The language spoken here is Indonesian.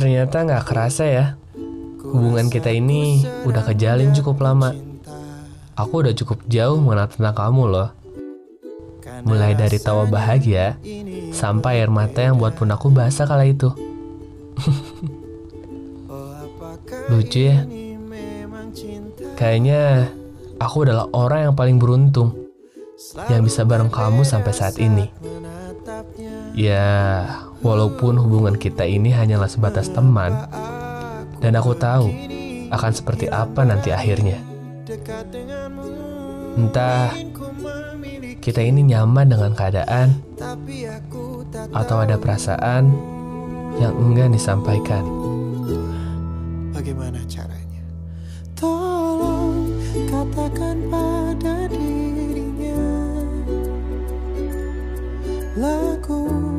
Ternyata nggak kerasa ya, hubungan kita ini udah kejalin cukup lama. Aku udah cukup jauh mengenal tentang kamu loh. Mulai dari tawa bahagia, sampai air mata yang buat pun aku basah kala itu. Lucu ya. Kayaknya aku adalah orang yang paling beruntung yang bisa bareng kamu sampai saat ini. Ya, walaupun hubungan kita ini hanyalah sebatas teman, dan aku tahu akan seperti apa nanti akhirnya. Entah kita ini nyaman dengan keadaan, atau ada perasaan yang enggak disampaikan. Bagaimana caranya? Tolong katakan pada dirinya Lagu